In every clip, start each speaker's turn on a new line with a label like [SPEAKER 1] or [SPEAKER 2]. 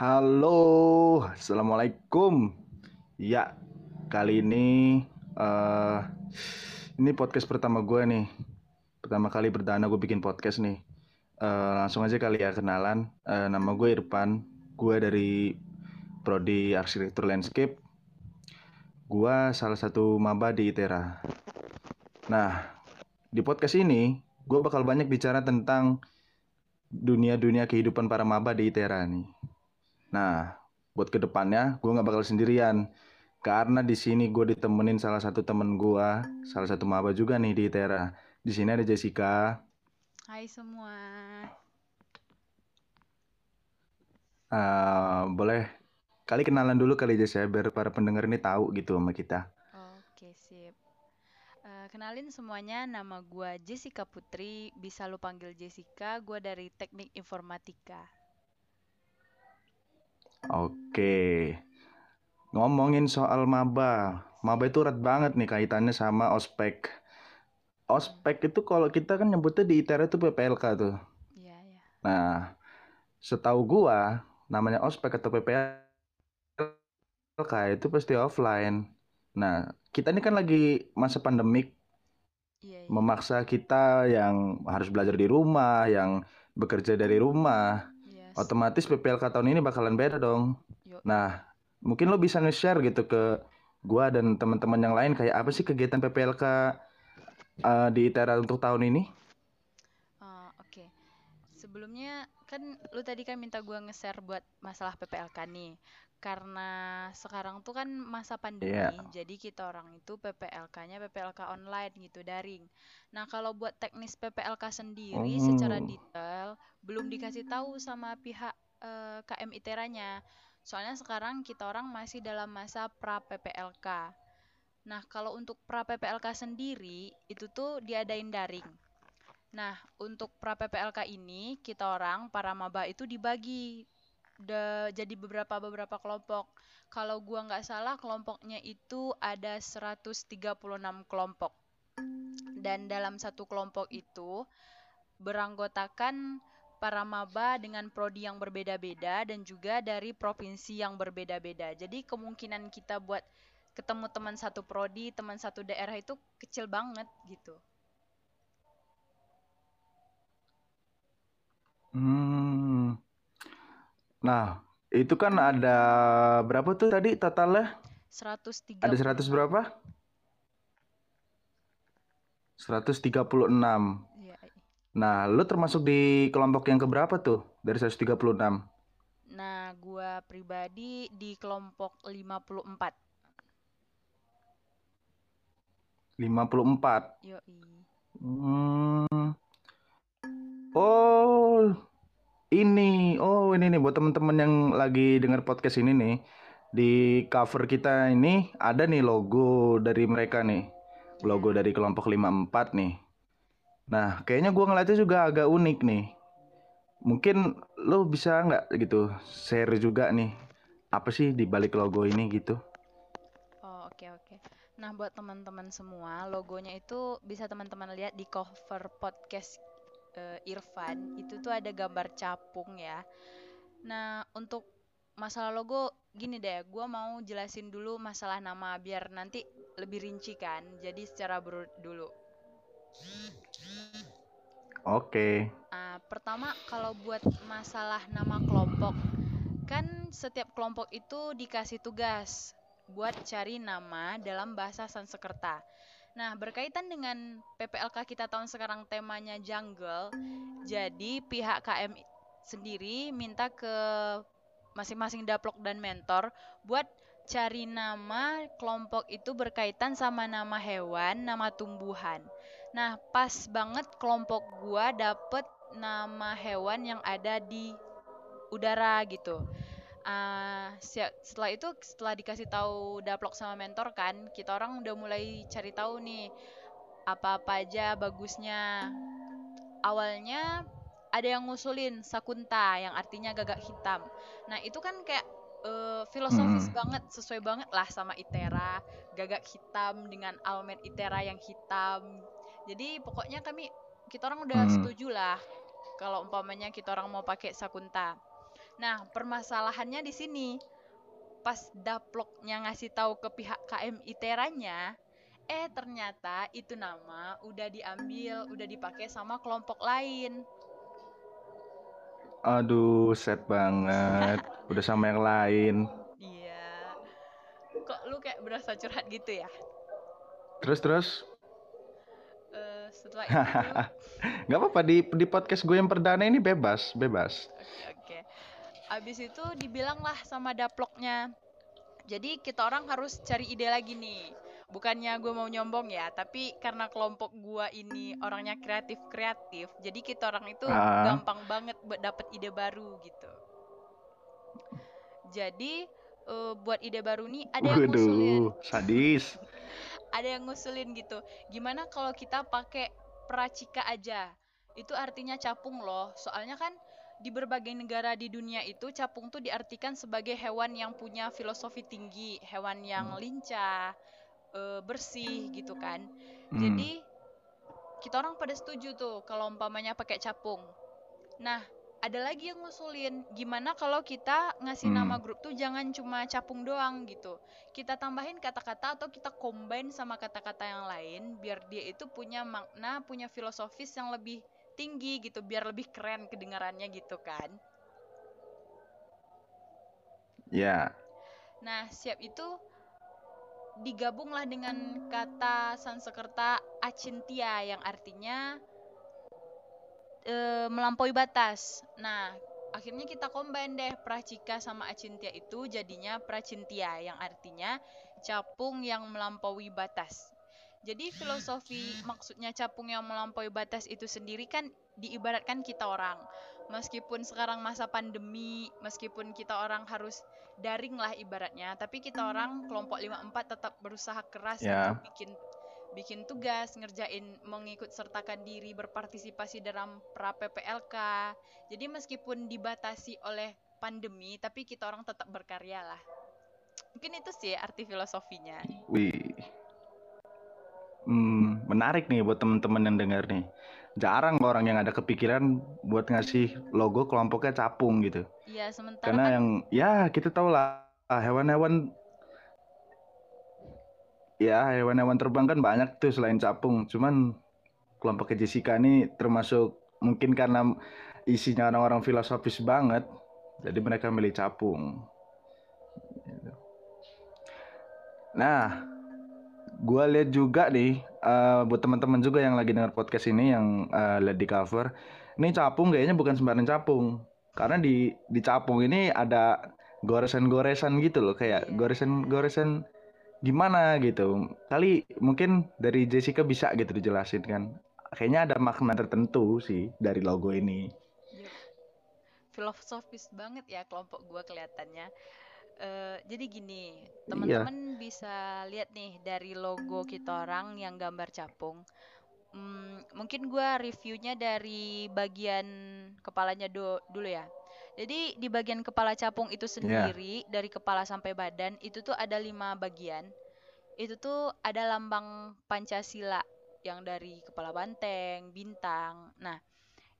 [SPEAKER 1] Halo, assalamualaikum. Ya, kali ini eh ini podcast pertama gue nih. Pertama kali perdana gue bikin podcast nih. Eh, langsung aja kali ya kenalan. Eh, nama gue Irfan. Gue dari prodi arsitektur landscape. Gue salah satu maba di ITERA. Nah, di podcast ini gue bakal banyak bicara tentang dunia-dunia kehidupan para maba di ITERA nih. Nah, buat ke depannya gue nggak bakal sendirian karena di sini gue ditemenin salah satu temen gue, salah satu maba juga nih di ITERA. Di sini ada Jessica.
[SPEAKER 2] Hai semua.
[SPEAKER 1] Eh, boleh kali kenalan dulu kali Jessica biar para pendengar ini tahu gitu sama kita.
[SPEAKER 2] Oke, sip. Eh, kenalin semuanya, nama gua Jessica Putri. Bisa lu panggil Jessica. Gua dari Teknik Informatika.
[SPEAKER 1] Oke. Ngomongin soal maba. Maba itu erat banget nih kaitannya sama ospek. Ospek itu kalau kita kan nyebutnya di ITERA itu PPLK tuh.
[SPEAKER 2] Iya, ya.
[SPEAKER 1] Nah, setahu gua namanya ospek atau PPLK itu pasti offline. Nah, kita ini kan lagi masa pandemik
[SPEAKER 2] Iya, iya.
[SPEAKER 1] memaksa kita yang harus belajar di rumah, yang bekerja dari rumah. Otomatis PPLK tahun ini bakalan beda dong.
[SPEAKER 2] Yuk.
[SPEAKER 1] Nah, mungkin lo bisa nge-share gitu ke gua dan teman-teman yang lain kayak apa sih kegiatan PPLK eh, di ITERA untuk tahun ini?
[SPEAKER 2] Eh, Oke. Sebelumnya kan lu tadi kan minta gua nge-share buat masalah PPLK nih. Karena sekarang tuh kan masa pandemi,
[SPEAKER 1] Iya.
[SPEAKER 2] jadi kita orang itu PPLK-nya PPLK online gitu, daring. Nah, kalau buat teknis PPLK sendiri secara
[SPEAKER 1] Oh.
[SPEAKER 2] detail belum dikasih tahu sama pihak eh, KM ITERA-nya. Soalnya sekarang kita orang masih dalam masa pra PPLK. Nah, kalau untuk pra PPLK sendiri itu tuh diadain daring. Nah, untuk pra PPLK ini kita orang para maba itu dibagi da- jadi beberapa beberapa kelompok. Kalau gua nggak salah kelompoknya itu ada 136 kelompok. Dan dalam satu kelompok itu beranggotakan para maba dengan prodi yang berbeda-beda dan juga dari provinsi yang berbeda-beda. Jadi kemungkinan kita buat ketemu teman satu prodi, teman satu daerah itu kecil banget gitu.
[SPEAKER 1] Hmm. Nah, itu kan ada berapa tuh tadi totalnya? Ada 100
[SPEAKER 2] 136.
[SPEAKER 1] berapa? 136.
[SPEAKER 2] Iya.
[SPEAKER 1] Nah, lu termasuk di kelompok yang keberapa tuh dari 136?
[SPEAKER 2] Nah, gua pribadi di kelompok 54.
[SPEAKER 1] 54.
[SPEAKER 2] Yoi.
[SPEAKER 1] Hmm. Oh, ini. Oh, ini nih buat teman-teman yang lagi dengar podcast ini nih. Di cover kita ini ada nih logo dari mereka nih. Logo
[SPEAKER 2] Iya.
[SPEAKER 1] dari kelompok 54 nih. Nah, kayaknya gua ngeliatnya juga agak unik nih. Mungkin lo bisa nggak gitu share juga nih apa sih di balik logo ini gitu?
[SPEAKER 2] Oh, oke oke. Nah, buat teman-teman semua, logonya itu bisa teman-teman lihat di cover podcast eh, Irfan. Itu tuh ada gambar capung ya. Nah, untuk masalah logo gini deh, gua mau jelasin dulu masalah nama biar nanti lebih rinci kan. Jadi secara berurut dulu.
[SPEAKER 1] Oke.
[SPEAKER 2] Ah, pertama kalau buat masalah nama kelompok, kan setiap kelompok itu dikasih tugas buat cari nama dalam bahasa Sanskerta. Nah, berkaitan dengan PPLK kita tahun sekarang temanya jungle, jadi pihak KM sendiri minta ke masing-masing daplok dan mentor buat cari nama kelompok itu berkaitan sama nama hewan, nama tumbuhan. Nah, pas banget kelompok gua dapet nama hewan yang ada di udara gitu. Sia- setelah itu setelah dikasih tahu daplok sama mentor kan, kita orang udah mulai cari tahu nih apa-apa aja bagusnya. Awalnya ada yang ngusulin Sakunta yang artinya gagak hitam. Nah, itu kan kayak eh, filosofis
[SPEAKER 1] Hmm.
[SPEAKER 2] banget, sesuai banget lah sama Itera, gagak hitam dengan almet Itera yang hitam. Jadi pokoknya kami kita orang udah
[SPEAKER 1] Hmm.
[SPEAKER 2] setuju lah kalau umpamanya kita orang mau pakai Sakunta. Nah, permasalahannya di sini pas daploknya ngasih tahu ke pihak KM Iteranya, eh ternyata itu nama udah diambil, udah dipakai sama kelompok lain.
[SPEAKER 1] Aduh, set banget. Udah sama yang lain.
[SPEAKER 2] Iya. Kok lu kayak berasa curhat gitu ya?
[SPEAKER 1] Terus terus
[SPEAKER 2] Eh, setelah itu,
[SPEAKER 1] nggak apa-apa di di podcast gue yang perdana ini bebas, bebas.
[SPEAKER 2] oke. Abis itu dibilang lah sama daploknya. Jadi kita orang harus cari ide lagi nih. Bukannya gue mau nyombong ya, tapi karena kelompok gua ini orangnya kreatif-kreatif, jadi kita orang itu
[SPEAKER 1] Ah.
[SPEAKER 2] gampang banget buat dapet ide baru gitu. Jadi eh, buat ide baru nih ada yang ngusulin,
[SPEAKER 1] sadis.
[SPEAKER 2] ada yang ngusulin gitu. Gimana kalau kita pakai pracika aja? Itu artinya capung loh. Soalnya kan di berbagai negara di dunia itu capung tuh diartikan sebagai hewan yang punya filosofi tinggi, hewan yang lincah, eh, bersih gitu kan.
[SPEAKER 1] Hmm.
[SPEAKER 2] Jadi kita orang pada setuju tuh kalau umpamanya pakai capung. Nah, ada lagi yang ngusulin, gimana kalau kita ngasih nama
[SPEAKER 1] Hmm.
[SPEAKER 2] grup tuh jangan cuma capung doang gitu. Kita tambahin kata-kata atau kita combine sama kata-kata yang lain biar dia itu punya makna, punya filosofis yang lebih tinggi gitu, biar lebih keren kedengarannya gitu kan.
[SPEAKER 1] Ya,
[SPEAKER 2] Nah, siap itu digabunglah dengan kata Sansekerta acintia yang artinya eh, melampaui batas. Nah, akhirnya kita combine deh pracika sama acintia itu jadinya pracintia yang artinya capung yang melampaui batas. Jadi filosofi maksudnya capung yang melampaui batas itu sendiri kan diibaratkan kita orang. Meskipun sekarang masa pandemi, meskipun kita orang harus daring lah ibaratnya, tapi kita orang kelompok 54 tetap berusaha keras
[SPEAKER 1] Ya.
[SPEAKER 2] untuk bikin bikin tugas, ngerjain mengikut sertakan diri berpartisipasi dalam pra PPLK. Jadi meskipun dibatasi oleh pandemi, tapi kita orang tetap berkarya lah. Mungkin itu sih arti filosofinya.
[SPEAKER 1] wih. Hmm, menarik nih buat temen-temen yang dengar nih. Jarang orang yang ada kepikiran buat ngasih logo kelompoknya capung gitu.
[SPEAKER 2] Iya, sementara
[SPEAKER 1] Karena
[SPEAKER 2] kan
[SPEAKER 1] yang ya kita tahu lah hewan-hewan ya hewan-hewan terbang kan banyak tuh selain capung. Cuman kelompoknya Jessica ini termasuk mungkin karena isinya orang-orang filosofis banget, jadi mereka milih capung. Gitu. Nah, gua lihat juga nih eh, buat teman-teman juga yang lagi dengar podcast ini yang eh, lihat di cover, ini capung kayaknya bukan sembarang capung. Karena di di capung ini ada goresan-goresan gitu loh, kayak
[SPEAKER 2] Iya.
[SPEAKER 1] goresan-goresan gimana gitu. Kali mungkin dari Jessica bisa gitu dijelasin kan. Kayaknya ada makna tertentu sih dari logo ini.
[SPEAKER 2] Yup. filosofis banget ya kelompok gua kelihatannya. Eh, jadi gini,
[SPEAKER 1] Iya.
[SPEAKER 2] teman-teman bisa lihat nih dari logo kita orang yang gambar capung. Hmm, mungkin gua reviewnya dari bagian kepalanya do- dulu ya. Jadi di bagian kepala capung itu
[SPEAKER 1] Iya.
[SPEAKER 2] sendiri dari kepala sampai badan itu tuh ada lima bagian. Itu tuh ada lambang Pancasila yang dari kepala banteng, bintang. Nah,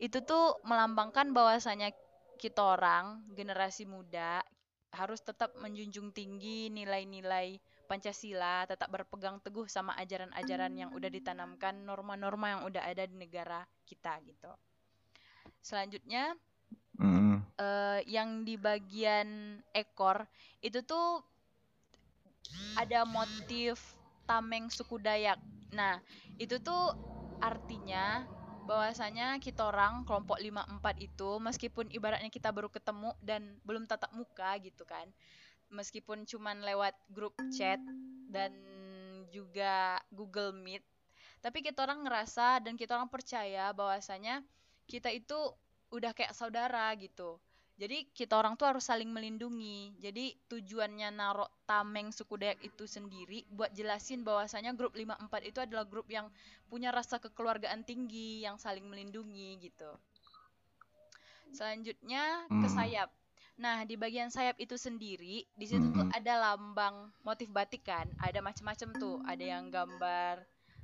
[SPEAKER 2] itu tuh melambangkan bahwasanya kita orang generasi muda harus tetap menjunjung tinggi nilai-nilai Pancasila, tetap berpegang teguh sama ajaran-ajaran yang udah ditanamkan, norma-norma yang udah ada di negara kita gitu. Selanjutnya
[SPEAKER 1] Mm.
[SPEAKER 2] eh, yang di bagian ekor itu tuh ada motif tameng suku Dayak. Nah, itu tuh artinya bahwasanya kita orang kelompok 54 itu meskipun ibaratnya kita baru ketemu dan belum tatap muka gitu kan. Meskipun cuman lewat grup chat dan juga Google Meet, tapi kita orang ngerasa dan kita orang percaya bahwasanya kita itu udah kayak saudara gitu. Jadi kita orang tuh harus saling melindungi. Jadi tujuannya narok tameng suku Dayak itu sendiri buat jelasin bahwasanya grup 54 itu adalah grup yang punya rasa kekeluargaan tinggi, yang saling melindungi gitu. Selanjutnya ke
[SPEAKER 1] Hmm.
[SPEAKER 2] sayap. Nah, di bagian sayap itu sendiri, di situ tuh
[SPEAKER 1] Mm-mm.
[SPEAKER 2] ada lambang motif batik kan, ada macam-macam tuh. Ada yang gambar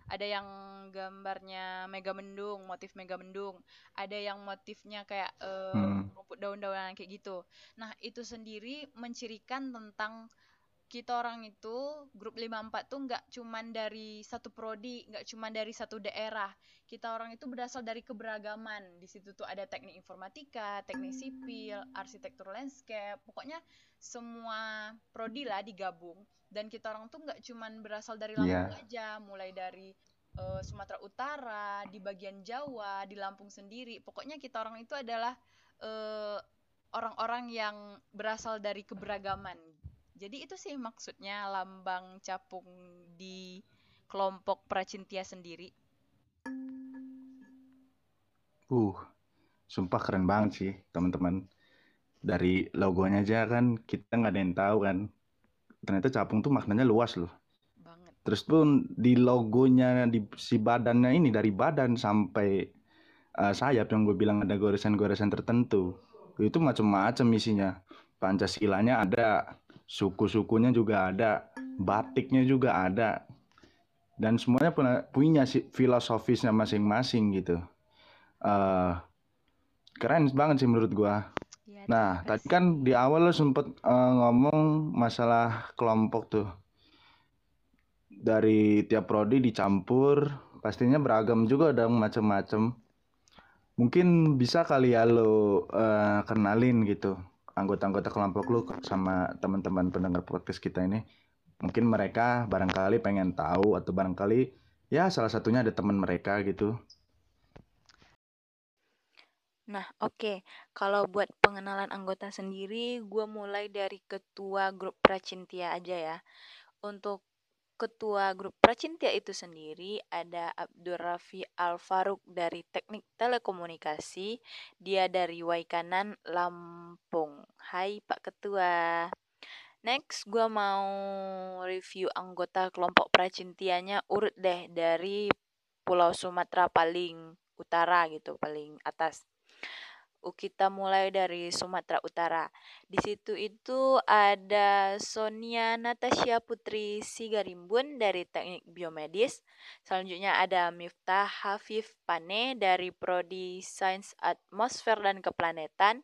[SPEAKER 3] ada yang gambarnya mega mendung motif mega mendung ada yang motifnya kayak uh,
[SPEAKER 1] Hmm.
[SPEAKER 3] rumput daun-daunan kayak gitu nah itu sendiri mencirikan tentang kita orang itu grup 54 tuh nggak cuman dari satu prodi, nggak cuman dari satu daerah. Kita orang itu berasal dari keberagaman. Di situ tuh ada teknik informatika, teknik sipil, arsitektur landscape, pokoknya semua prodi lah digabung. Dan kita orang tuh nggak cuman berasal dari Lampung
[SPEAKER 1] Iya.
[SPEAKER 3] aja, mulai dari eh, Sumatera Utara, di bagian Jawa, di Lampung sendiri. Pokoknya kita orang itu adalah eh, orang-orang yang berasal dari keberagaman. Jadi itu sih maksudnya lambang capung di kelompok Pracintia sendiri.
[SPEAKER 1] Uh, sumpah keren banget sih teman-teman. Dari logonya aja kan kita nggak ada yang tahu kan. Ternyata capung tuh maknanya luas loh.
[SPEAKER 3] Banget.
[SPEAKER 1] Terus pun di logonya di si badannya ini dari badan sampai eh, sayap yang gue bilang ada goresan-goresan tertentu. Itu macam-macam isinya. Pancasilanya ada, suku-sukunya juga ada, batiknya juga ada. Dan semuanya punya, punya filosofisnya masing-masing gitu. eh keren banget sih menurut gua. Nah, tadi kan di awal lo sempet eh, ngomong masalah kelompok tuh. Dari tiap prodi dicampur, pastinya beragam juga dong macem-macem. Mungkin bisa kali ya lo eh, kenalin gitu anggota-anggota kelompok lu sama teman-teman pendengar podcast kita ini. Mungkin mereka barangkali pengen tahu atau barangkali ya salah satunya ada teman mereka gitu.
[SPEAKER 2] Nah, oke. Kalau buat pengenalan anggota sendiri, gue mulai dari ketua grup Pracintia aja ya. Untuk ketua grup Pracintia itu sendiri ada Abdur Rafi Al Farouk dari Teknik Telekomunikasi. Dia dari Waikanan, Lampung. Hai Pak Ketua. Next, gue mau review anggota kelompok Pracintianya urut deh dari Pulau Sumatera paling utara gitu, paling atas. Kita mulai dari Sumatera Utara. Di situ itu ada Sonia Natasha Putri Sigarimbun dari Teknik Biomedis. Selanjutnya ada Miftah Hafif Pane dari Prodi Sains Atmosfer dan Keplanetan.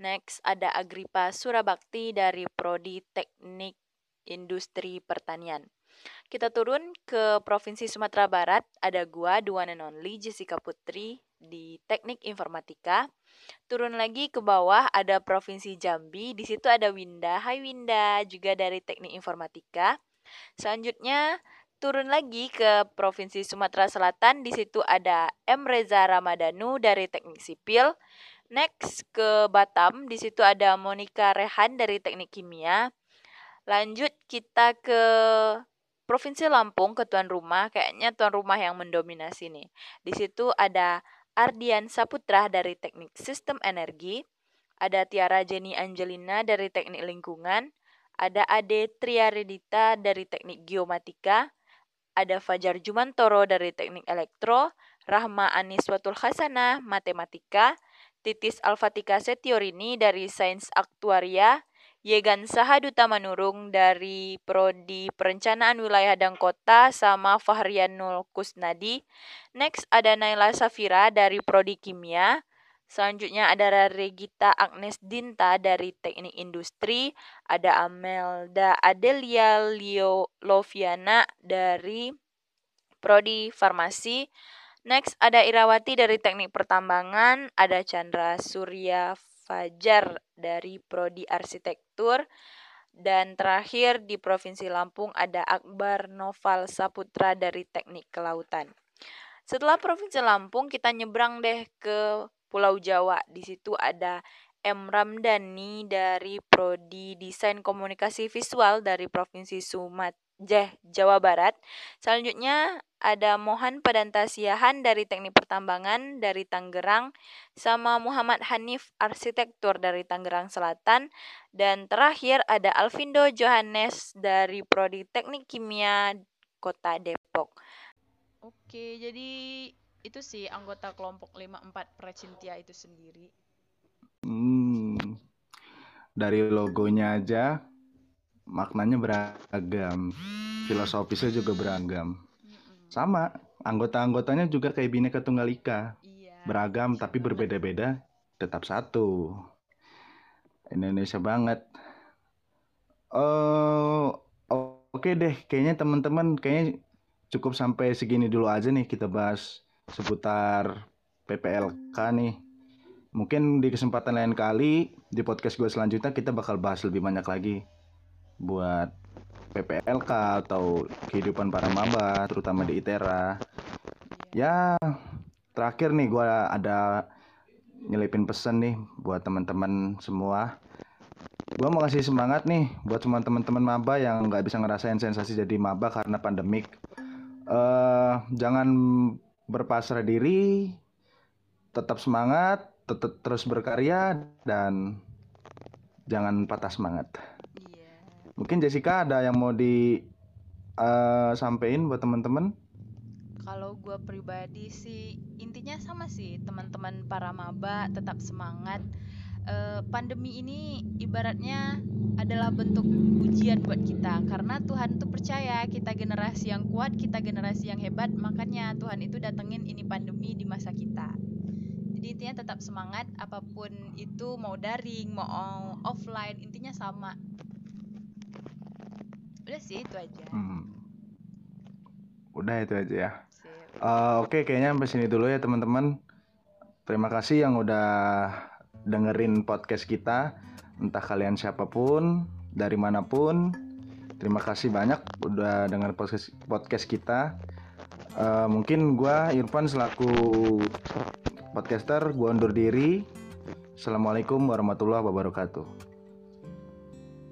[SPEAKER 2] Next ada Agripa Surabakti dari Prodi Teknik Industri Pertanian. Kita turun ke Provinsi Sumatera Barat, ada gua, the one and only Jessica Putri di Teknik Informatika. Turun lagi ke bawah ada Provinsi Jambi, di situ ada Winda. Hai Winda, juga dari Teknik Informatika. Selanjutnya turun lagi ke Provinsi Sumatera Selatan, di situ ada M Reza Ramadanu dari Teknik Sipil. Next ke Batam, di situ ada Monica Rehan dari Teknik Kimia. Lanjut kita ke Provinsi Lampung ke tuan rumah, kayaknya tuan rumah yang mendominasi nih. Di situ ada Ardian Saputra dari Teknik Sistem Energi, ada Tiara Jenny Angelina dari Teknik Lingkungan, ada Ade Triaredita dari Teknik Geomatika, ada Fajar Jumantoro dari Teknik Elektro, Rahma Aniswatul Hasanah Matematika, Titis Alfatika Setiorini dari Sains Aktuaria, Yegan Sahaduta Manurung dari Prodi Perencanaan Wilayah dan Kota sama Fahrianul Kusnadi. Next ada Naila Safira dari Prodi Kimia. Selanjutnya ada Regita Agnes Dinta dari Teknik Industri, ada Amelda Adelia Leo Loviana dari Prodi Farmasi. Next ada Irawati dari Teknik Pertambangan, ada Chandra Surya Fajar dari Prodi Arsitektur, dan terakhir di Provinsi Lampung ada Akbar Noval Saputra dari Teknik Kelautan. Setelah Provinsi Lampung kita nyebrang deh ke Pulau Jawa. Di situ ada M Ramdhani dari Prodi Desain Komunikasi Visual dari Provinsi Sumatera Jawa Barat. Selanjutnya ada Mohan Padantasiahan dari Teknik Pertambangan dari Tangerang sama Muhammad Hanif Arsitektur dari Tangerang Selatan dan terakhir ada Alvindo Johannes dari Prodi Teknik Kimia Kota Depok.
[SPEAKER 3] Oke, jadi itu sih anggota kelompok 54 Pracintia itu sendiri.
[SPEAKER 1] Hmm, dari logonya aja maknanya beragam, filosofisnya juga beragam. Sama anggota-anggotanya juga kayak bineka tunggal ika
[SPEAKER 2] Iya.
[SPEAKER 1] beragam tapi
[SPEAKER 2] banget.
[SPEAKER 1] berbeda-beda tetap satu Indonesia banget eh oke deh kayaknya teman-teman kayaknya cukup sampai segini dulu aja nih kita bahas seputar PPLK nih mungkin di kesempatan lain kali di podcast gue selanjutnya kita bakal bahas lebih banyak lagi buat PPLK atau kehidupan para maba terutama di ITERA ya terakhir nih gue ada nyelipin pesan nih buat teman-teman semua. Gue mau kasih semangat nih buat semua teman-teman maba yang nggak bisa ngerasain sensasi jadi maba karena pandemik. Eh jangan berpasrah diri tetap semangat tetap terus berkarya dan jangan patah semangat. Mungkin Jessica ada yang mau di eh, sampein buat teman-teman
[SPEAKER 2] Kalau gue pribadi sih intinya sama sih teman-teman para maba tetap semangat. Eh, pandemi ini ibaratnya adalah bentuk ujian buat kita karena Tuhan tuh percaya kita generasi yang kuat, kita generasi yang hebat, makanya Tuhan itu datengin ini pandemi di masa kita. Jadi intinya tetap semangat apa pun itu mau daring, mau offline, intinya sama. Udah sih itu aja.
[SPEAKER 1] Hmm. udah itu aja ya
[SPEAKER 2] Sip.
[SPEAKER 1] Eh, Oke, kayaknya sampai sini dulu ya teman-teman. Terima kasih yang udah dengerin podcast kita. Entah kalian siapa pun, dari mana pun. Terima kasih banyak udah denger podcast podcast kita. Eh, mungkin gua Irfan selaku podcaster, gua undur diri. Assalamualaikum warahmatullahi wabarakatuh.